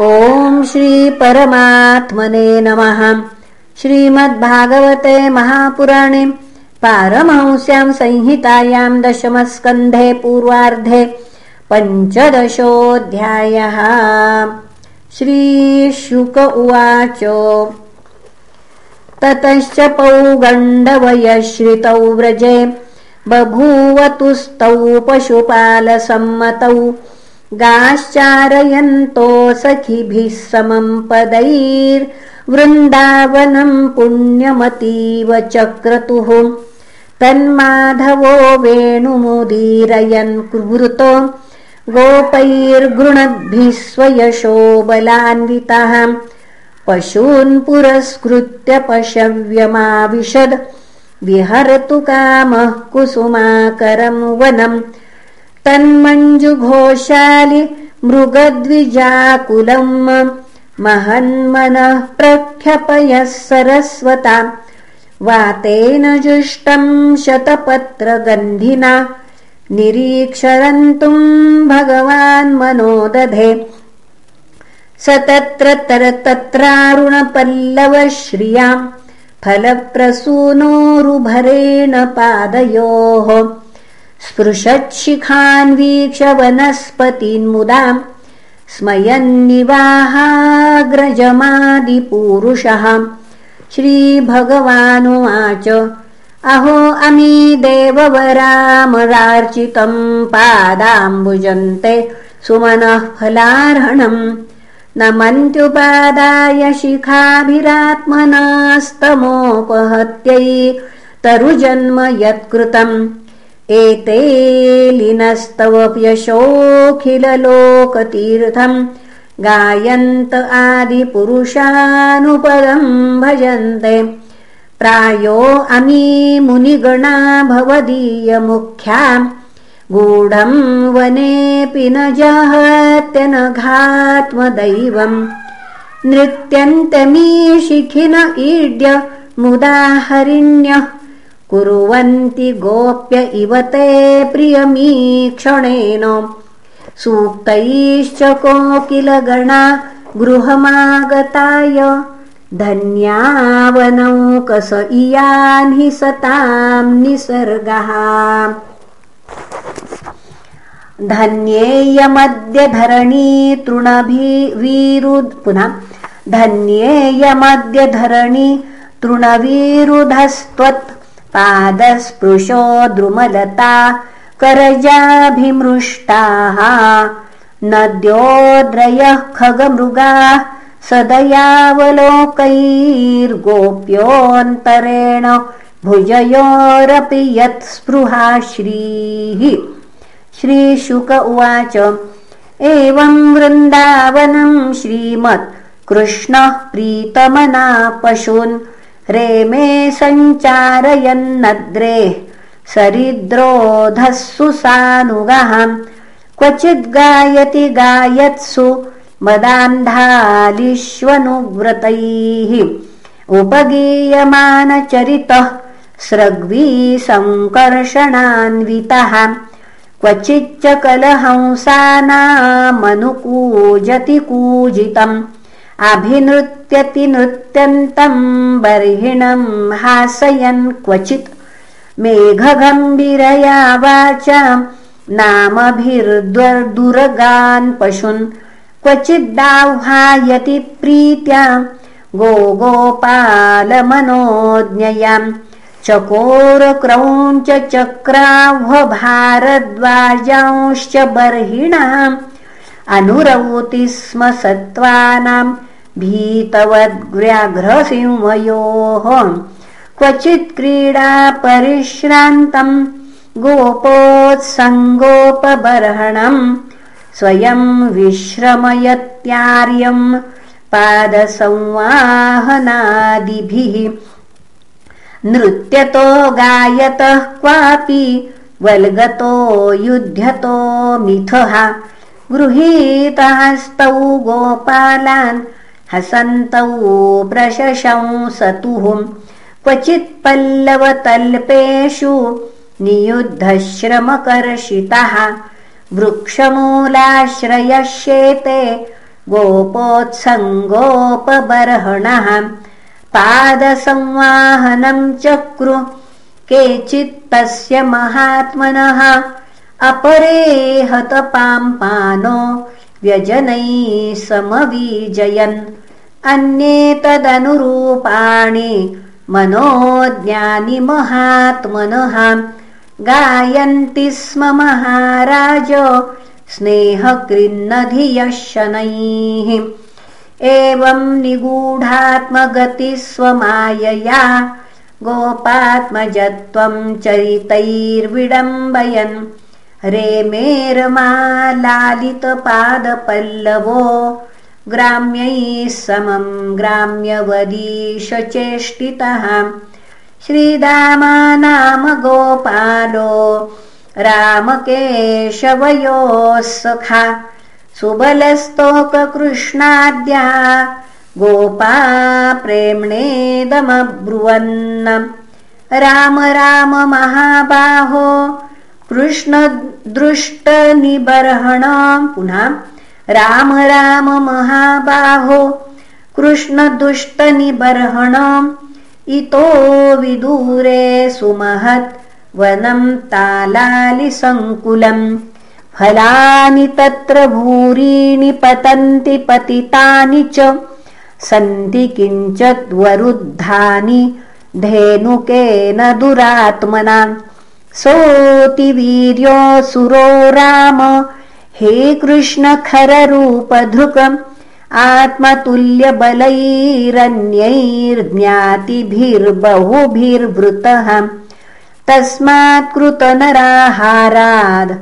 ॐ श्रीपरमात्मने नमः। श्रीमद्भागवते महापुराणे पारमहंस्यां संहितायां दशमस्कन्धे पूर्वार्धे पञ्चदशोऽध्यायः। श्रीशुक उवाच। ततश्च पौगण्डवयश्रितौ व्रजे बभूवतुस्तौ पशुपालसम्मतौ गाश्चारयन्तो सखिभिः समम् पदैर्वृन्दावनम् पुण्यमतीव चक्रतुः। तन्माधवो वेणुमुदीरयन् कुवृतो। गोपैर्गृणद्भिः स्वयशो बलान्वितः। पशून् पुरस्कृत्य पशव्यमाविशद। विहरतु कामः कुसुमाकरम् वनम् तन्मञ्जुघोषालि मृगद्विजाकुलम् महन्मनः प्रख्यपयः सरस्वता। वातेन जुष्टम् शतपत्रगन्धिना। निरीक्षरन्तुम् भगवान् मनो दधे स तत्र तत्रारुणपल्लवश्रियाम् फलप्रसूनोरुभरेण पादयोः स्पृशच्छिखान्वीक्ष वनस्पतीन्मुदाम् स्मयन्निवाहाग्रजमादिपूरुषः। श्रीभगवानुवाच अहो अमी देववरामरार्चितम् पादाम्बुजन्ते सुमनः फलार्हणम्। न मन्त्युपादाय शिखाभिरात्मनास्तमोपहत्यै तरुजन्म यत्कृतम् एते लिनस्तवप्यशोऽखिललोकतीर्थम् गायन्त आदिपुरुषानुपदम् भजन्ते। प्रायो अमी मुनिगणा भवदीयमुख्या। गूढम् वनेऽपि न जहत्यनघात्मदैवम् नृत्यन्तमीशिखिन ईड्य मुदाहरिण्यः कुर्वन्ति गोप्य इव ते प्रियमीक्षणेन। सूक्तैश्च कोकिलगणा गृहमागताय धन्यावनौकस इयान् सताम् निसर्गः। धन्येयमद्य धरणी तृणभिवीरुद् पुनः धन्येयमद्य धरणी तृणवीरुधस्त्वत् पादस्पृशो द्रुमलता करजाभिमृष्टाः। नद्योद्रयः खगमृगाः सदयावलोकैर्गोप्योऽन्तरेण भुजयोरपि यत्स्पृहा श्रीः। श्रीशुक उवाच एवम् वृन्दावनम् श्रीमत् कृष्णः प्रीतमना पशून् रेमे सञ्चारयन्नद्रे सरिद्रोधस्सु सानुगः। क्वचिद्गायति गायत्सु मदान्धालिष्वनुव्रतैः। उपगीयमानचरितः स्रग्वी सङ्कर्षणान्वितः क्वचिच्च कलहंसानामनुकूजति कूजितम् अभिनृत्यति नृत्यन्तम् बर्हिणम् हासयन् क्वचित्। मेघगम्भीरया वाचा नामभिर्द्वदुरगान् पशुन्। क्वचिद्दाह्वायति प्रीत्या गो गोपालमनोज्ञयाम् चकोरक्रौञ्च चक्राह्वभारद्वाजांश्च बर्हिणाम्। अनुरवति स्म सत्त्वानाम् भीतवद्व्याघ्रसिंहयोः क्वचित् क्रीडा परिश्रान्तम् गोपोत्सङ्गोपबर्हणम् स्वयम् विश्रमयत्यार्यम् पादसंवाहनादिभिः नृत्यतो गायतः क्वापि वल्गतो युध्यतो मिथः गृहीतहस्तौ गोपालान् हसन्तौ प्रशशंसतुः क्वचित्पल्लवतल्पेषु नियुद्धश्रमकर्षितः। वृक्षमूलाश्रयश्येते गोपोत्सङ्गोपबर्हणः। पादसंवाहनं चक्रु केचित्तस्य महात्मनः। अपरे हतपाम्पानो व्यजनैः समविजयन्। अन्ये तदनुरूपाणि मनोज्ञानि महात्मनः। गायन्ति स्म महाराज स्नेहकृन्नधियः शनैः एवं निगूढात्मगतिस्वमायया गोपात्मजत्वं चरितैर्विडम्बयन् रेमेरमालालितपादपल्लवो ग्राम्यैः समं ग्राम्यवदीशचेष्टितः श्रीदामा नाम गोपालो रामकेशवयोः सखा सुबलस्तोककृष्णाद्या गोपा प्रेम्णेदमब्रुवन् राम राम महाबाहो कृष्णदृष्टनिबर्हण पुनः राम राम महाबाहो कृष्णदुष्टनिबर्हण इतो विदूरे सुमहत् वनं तालालिसङ्कुलम् फलानि तत्र भूरीणि पतन्ति पतितानि च सन्ति किञ्चिद्वरुद्धानि धेनुकेन दुरात्मना सोऽतिवीर्योऽसुरो राम। हे कृष्णखररूपधृकम् आत्मतुल्यबलैरन्यैर्ज्ञातिभिर्बहुभिर्वृतः। तस्मात्कृतनराहाराद्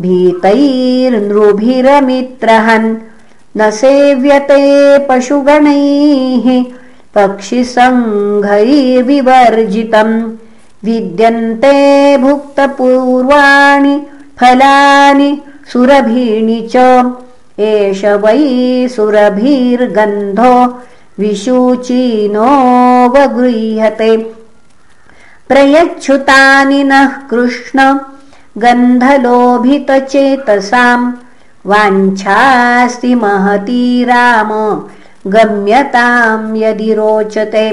भीतैर्नृभिरमित्रहन्। न सेव्यते पशुगणैः पक्षिसङ्घैर्विवर्जितम् विद्यन्ते भुक्तपूर्वाणि फलानि सुरभीणि च। एष वै सुरभिर्गन्धो विशूचिनोऽवगृह्यते प्रयच्छुतानि नः कृष्ण गन्धलोभितचेतसाम् वाञ्छास्ति महती राम गम्यताम् यदि रोचते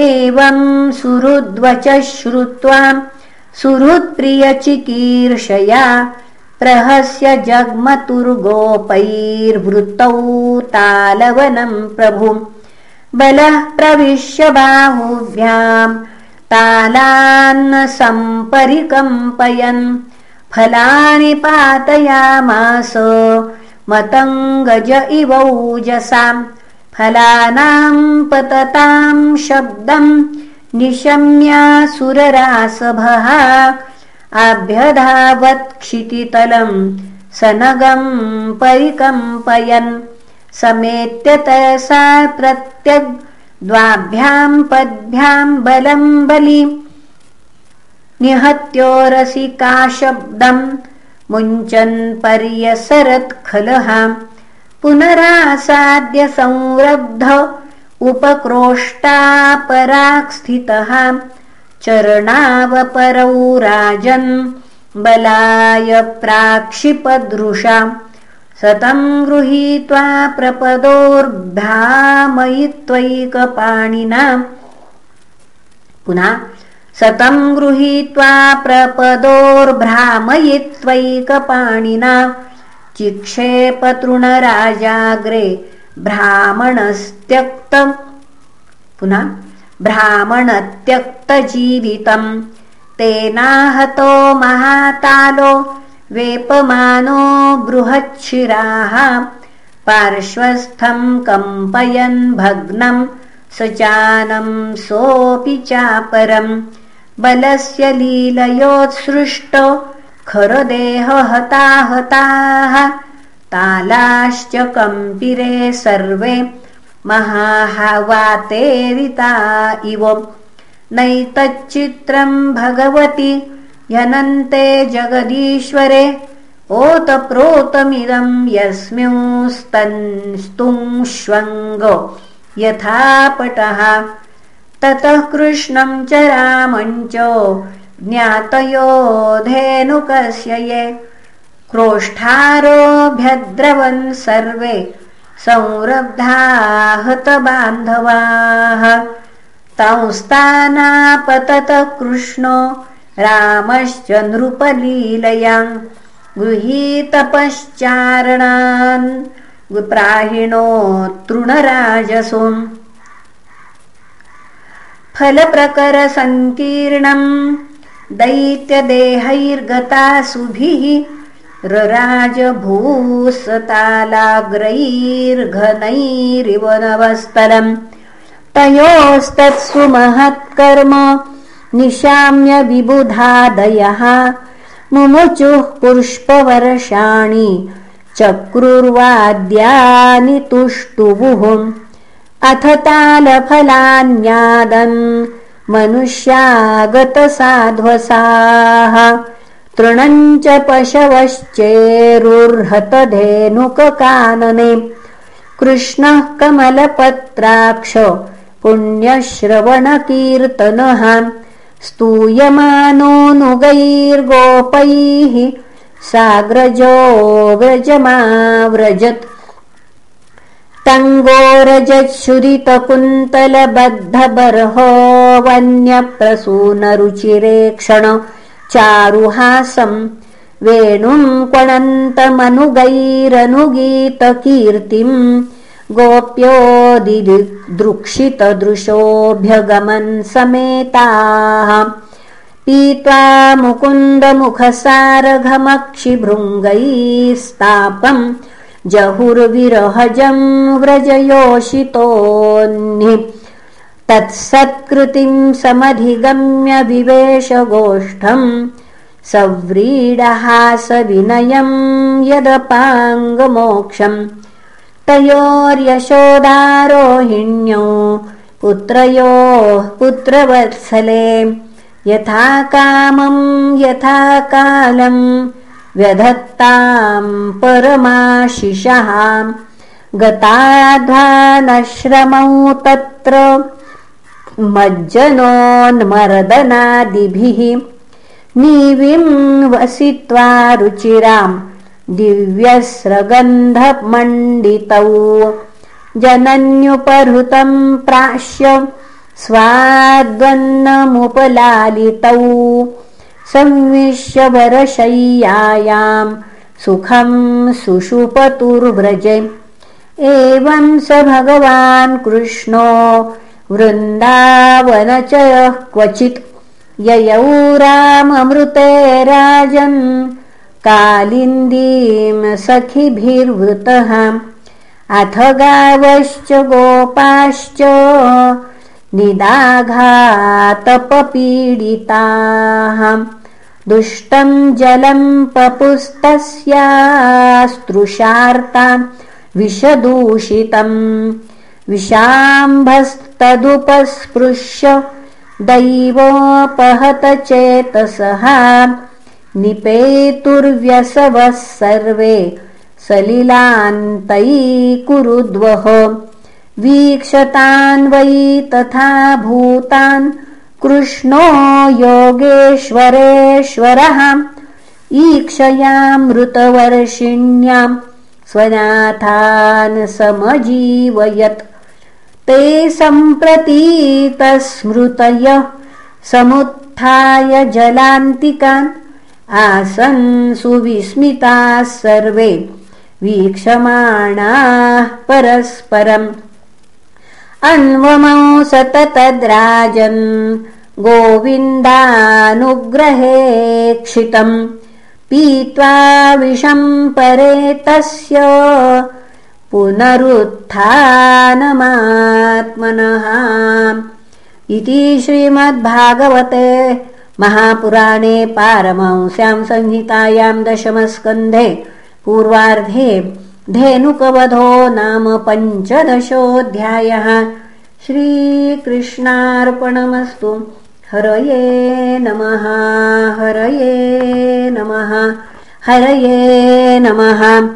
एवं सुहृद्वच श्रुत्वा सुहृत्प्रियचिकीर्षया प्रहस्य जग्मतुर्गोपैर्वृतौ तालवनं प्रभुम् बलः प्रविश्य बाहुभ्याम् तालान्न सम्परिकम्पयन् फलानि पातयामास मतङ्गज इवौजसाम् फलानां पततां शब्दं निशम्यासुररासभः आभ्यधावत्क्षितितलं सनगं परिकम्पयन् समेत्यतसा प्रत्यग्द्वाभ्यां पद्भ्यां बलं बलि निहत्योरसिका शब्दम् मुञ्चन् पर्यसरत्खलः पुनरासाद्य संरब्ध उपक्रोष्टापराक्स्थितः। चरणावपरौ राजन् बलाय प्राक्षिपदृशा। सतं गृहीत्वा प्रपदोर्भ्रामयित्वैकपाणिना पुनः सतं गृहीत्वा प्रपदोर्भ्रामयित्वैकपाणिना चिक्षेपतृणराजाग्रे भ्रामणस्त्यक्तम् पुनः भ्रामणत्यक्तजीवितम् तेनाहतो महातालो वेपमानो बृहच्छिराः। पार्श्वस्थम् कम्पयन् भग्नम् सचानम् सोऽपि चापरम् बलस्य लीलयोत्सृष्टो खरदेह हताहताः तालाश्च कम्पिरे सर्वे महाहवातेरिता इव। नैतच्चित्रम् भगवति यनन्ते जगदीश्वरे ओतप्रोतमिदम् यस्मिंस्तुङ्ष्वङ्ग यथापटः। ततः कृष्णम् च रामम् च धेनुकस्य ये क्रोष्ठारोभ्यद्रवन् सर्वे संरब्धाहतबान्धवाः तंस्तानापतत कृष्णो रामश्च नृपलीलयां गृहीतपश्चारणान् प्राहिणो तृणराजसुम्। फलप्रकरसङ्कीर्णम् दैत्यदेहैर्गतासुभिः रराजभूसतालाग्रैर्घनैरिव नवस्तलम् तयोस्तत्सु महत्कर्म निशाम्य विबुधादयः मुमुचुः पुष्पवर्षाणि चक्रुर्वाद्यानि तुष्टुवुः। अथ तालफलान्यादन् मनुष्यागतसाध्वसाः। तृणञ्च पशवश्चेरुर्हतधेनुककानने। कृष्णः कमलपत्राक्ष पुण्यश्रवणकीर्तनः। स्तूयमानोऽनुगैर्गोपैः साग्रजो व्रजमाव्रजत् तङ्गोरजच्छुरितकुन्तलबद्धबर्हो वन्यप्रसूनरुचिरेक्षण चारुहासम् वेणुम् क्वणन्तमनुगैरनुगीतकीर्तिम् गोप्योदिदृक्षितदृशोऽभ्यगमन् समेताः पीत्वा मुकुन्दमुखसारघमक्षिभृङ्गैस्तापम् जहुर्विरहजम् व्रजयोषितोऽह्नि तत्सत्कृतिम् समधिगम्य विवेशगोष्ठम् सव्रीडहासविनयम् यदपाङ्गमोक्षम् तयोर्यशोदारोहिण्यो पुत्रयोः पुत्रवत्सले यथा कामम् यथा कालम् व्यधत्ताम् परमाशिषः। गताध्वानश्रमौ तत्र मज्जनोन्मर्दनादिभिः। नीविम् वसित्वा रुचिराम् दिव्यस्रगन्धमण्डितौ। जनन्युपहृतम् प्राश्य स्वाद्वन्नमुपलालितौ संविश्यवरशय्यायाम् सुखम् सुषुपतुर्व्रजे। एवम् स भगवान् कृष्णो वृन्दावनचयः क्वचित्। ययौ राममृते राजन् कालिन्दीम् सखिभिर्वृतः। अथ गावश्च गोपाश्च निदाघातपपीडिताः दुष्टम् जलम् पपुस्तस्यास्तृषार्ता विषदूषितम्। विशाम्भस्तदुपस्पृश्य दैवोपहतचेतसः निपेतुर्व्यसवः सर्वे सलिलान्तैकुरुद्वः वीक्षतान् वै तथा भूतान् कृष्णो योगेश्वरेश्वरः ईक्षयामृतवर्षिण्याम् स्वनाथान् समजीवयत् ते सम्प्रतीतस्मृतय समुत्थाय जलान्तिकान् आसन् सुविस्मिताः सर्वे वीक्षमाणाः परस्परम् अन्वमौ सततद्राजन् गोविन्दानुग्रहेक्षितम् पीत्वा विषम् परे तस्य पुनरुत्थानमात्मनः इति श्रीमद्भागवते महापुराणे पारमंस्याम् संहितायाम् दशमस्कन्धे पूर्वार्धे धेनुकवधो नाम पञ्चदशोऽध्यायः। श्रीकृष्णार्पणमस्तु। हरये नमः हरये नमः हरये नमः